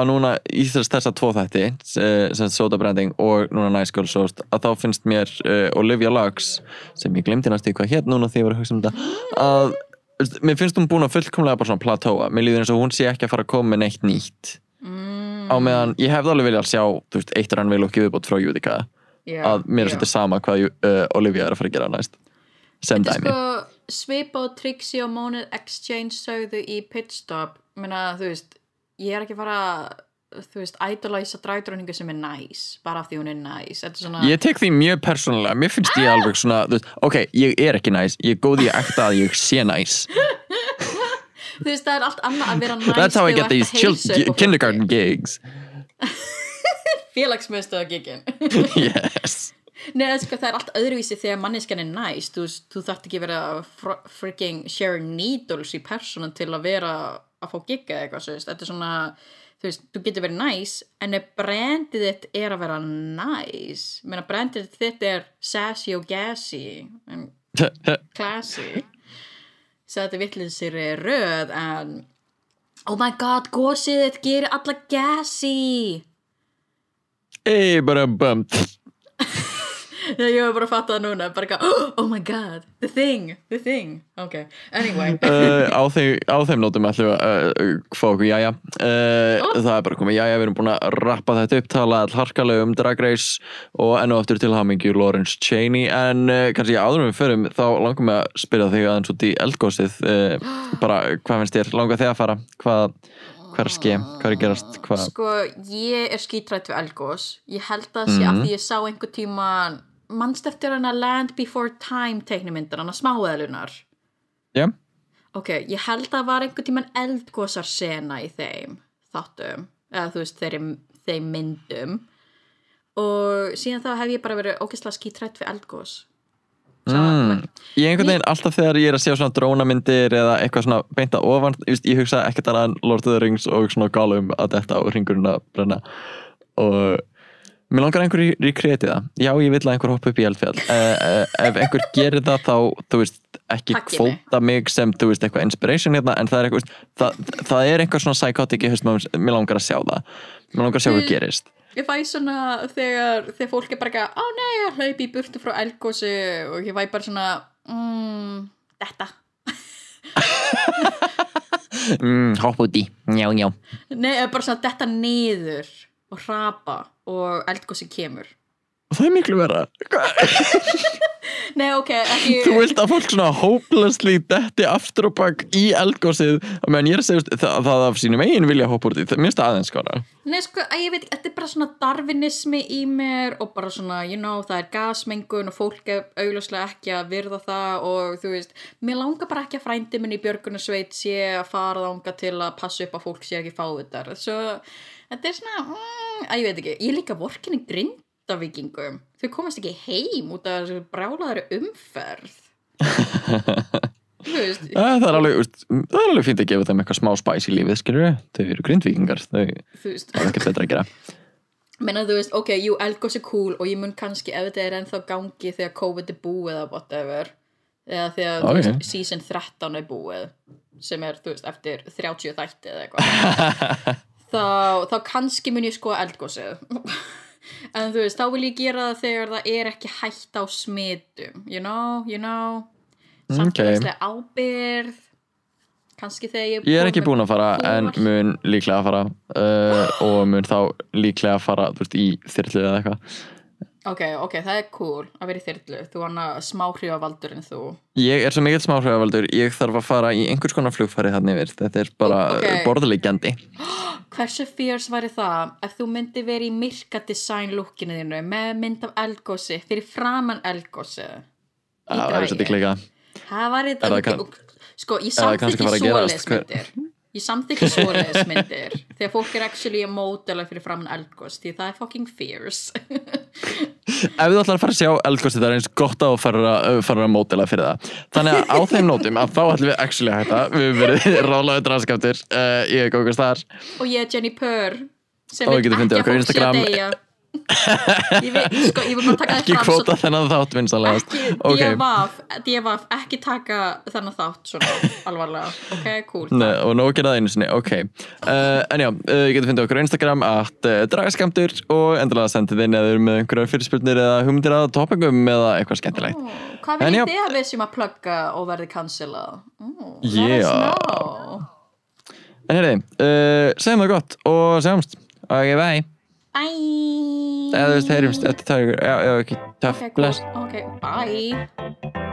að núna í þess þessa tvo þætti eh, sem Soda Branding og núna Sourced að þá finnst mér uh, Olivia Lux sem ég glemdi næstu í hvað hér núna þegar ég var að hugsa um þetta að mér finnst hún búin að fullkomlega bara svona platóa. Mér líður eins og hún sé ekki að fara að koma með neitt nýtt mm, á meðan ég hefði alveg viljað sjá veist, eitt rann vil og viðbót frá Júdika. Já, að mér er já. svolítið sama hvað uh, Olivia er að fara að gera næst. Sem Þetta dæmi. sko Svipa og Trixie og Monad Exchange sögðu í Pitstop Meina, þú veist, ég er ekki fara þú veist, idolæsa dræðdróningu sem er næs, bara af því hún er næs. Svona, Ég tek því mjög persónulega, mér finnst ég alveg svona, veist, ok, ég er ekki næs, ég góð í að ekta að ég sé næs. (laughs) þú veist, það er allt annað að vera næs That's how I get these kindergarten gigs. (laughs) Félagsmiðstöða gigin (laughs) yes. Nei, sko, það er allt öðruvísi þegar manneskan er næs þú, þú þarft ekki vera freaking share needles í persónan til að vera að fá gigga eða eitthvað svo, þetta er svona þú veist, þú getur verið næs en ef brandið þitt er að vera næs menna brandið þitt er sassy og gassy en (laughs) classy svo þetta vittlið sér röð en oh my god, gósið þitt gerir alla gassy. Hey, bara bum. Ég hef bara fattað það núna, bara eitthvað, oh my god, the thing, the thing, ok, anyway. Uh, (laughs) á, þeim, á þeim nótum ætlum við að uh, fá okkur jæja. Uh, Það er bara komið jæja, við erum búin að rappa þetta upp, tala allharkalega um Drag Race og enn og aftur til hamingju Lawrence Cheney, en uh, kannski áður við förum, þá langum við að spyrja þig aðeins út í eldgósið, uh, bara hvað finnst þér, langar þig að fara, hvað, hvað er að ske, hvað er að gerast, hvað, Sko, ég er skítrætt við Elgos, ég held að það sé af því ég sá einhver tíma, mannst eftir hana Land Before Time teiknumyndar, hana smáeðlunar. já, Ok, ég held að var einhver tíman eldgósar sena í þeim þáttum, eða þú veist, þeim, þeim myndum og síðan þá hef ég bara verið ógeðslega skítrætt við eldgós. mm. ég einhvern veginn alltaf þegar ég er að sjá svona drónamyndir eða eitthvað svona beint að ofan ég, hugsa ekkert en Lord of the Rings og svona Gollum að þetta og ringurinn að brenna og mér langar einhver í, í kreatið það. Já ég vil að einhver hoppa upp í eldfjall. Uh, ef einhver gerir það þá þú veist ekki kvóta mig sem þú veist eitthvað inspiration hérna en það er eitthvað það, það er einhver svona psychotic haustum á mér, langar að sjá það. Mér langar að sjá hvað Mm. gerist. Ég fæ svona þegar, þegar fólk er bara eitthvað, á nei, ég hlaupi í burtu frá eldgósi og ég fæ bara svona, mm, þetta. (laughs) mm, hoppa út í, njá njá. Nei, bara svona þetta niður og hrapa og eldgósi kemur. það er miklu vera Nei, ok, ekki... Þú vilt að fólk svona hopelessly detti aftur og bakk í eldgósið meðan ég er að segja það, það af sínum eigin vilja hoppa úr því, það minnst aðeins skora Nei, sko, að ég veit, þetta er bara svona darwinismi í mér og bara svona, you know, það er gasmengun og fólk er augljóslega ekki að virða það og þú veist, mér langar bara ekki að frændi minn í björgunarsveit sé að fara þanga til að passa upp að fólk sé ekki fávitar. Svo, þetta er svona, mm, að ég veit ekki, ég líka vorkinni grindavíkingum. Þau komast ekki heim út af þessu brjálaðari umferð. (laughs) veist, Það er alveg, það er alveg fínt að gefa þeim eitthvað smá spæs í lífið, skilur þau eru grindvíkingar, þau hafa ekkert betra að gera (laughs) Menna þú veist, ok, jú, Elgos er cool og ég mun kannski ef þetta er ennþá gangi þegar COVID er búið eða whatever eða þegar, þú Ok. veist, season 13 er búið sem er, þú veist, eftir 30 þætti eða eitthvað (laughs) þá, þá kannski mun ég sko Elgosið (laughs) en þú veist, þá vil ég gera það þegar það er ekki hætt á smitum you know, you know. Samfélagslega ábyrð kannski þegar ég Ég er ekki búin að fara en mun líklega að fara uh, og mun þá líklega að fara þú veist, í þyrlu eða eitthvað ok, ok, það er cool að vera í þyrlu. Þú hann að smáhrífavaldur en þú. Ég er svo mikill smáhræðavaldur, ég þarf að fara í einhvers konar flugfæri þannig yfir, þetta er bara Ok. okay. borðlegjandi (gasps) Hversu fierce væri það ef þú myndi verið í myrka design lookinu þínu með mynd af eldgósi fyrir framann eldgósi Það er svolítið klika Það væri Er kann- Sko, ég fara að gerast? svoleiðismyndir Ég samþykki svoleiðis myndir (laughs) þegar fólk er actually að mótela fyrir framann eldgoss því það er fucking fierce. Ef þú ætlar að fara að sjá eldgósti það er eins gott að fara, fara að mótela fyrir það. Þannig að á þeim nótum að þá ætlum við actually að hætta. Við hefum verið (laughs) rálaður draskaptir uh, ég er Góko Star. Og ég er Jenny Purr sem fundið ekki að fólk sé að Instagram. deyja ég, veit, sko, ég vil bara taka ekki svo, þennan þátt vinsalegast ekki ok, divaf, divaf ekki taka þennan þátt svona alvarlega. Ok, cool Nei, og nóg gera það einu sinni, ok. Uh, en já, uh, ég geti fundið okkur á Instagram að uh, dragaskamtur og endilega sendið inn eða með einhverjar fyrirspurnir eða hugmyndir að topingum eða eitthvað skemmtilegt. Ó, Hvað vil þið að við sem að plugga og verði cancelað? Oh, Yeah. En heyrði, uh, segjum það gott og sjáumst, ok, bye Bye. eða þú veist, heyrjumst, þetta tar ykkur já, já, ok, Okay, cool. bless Okay, bye.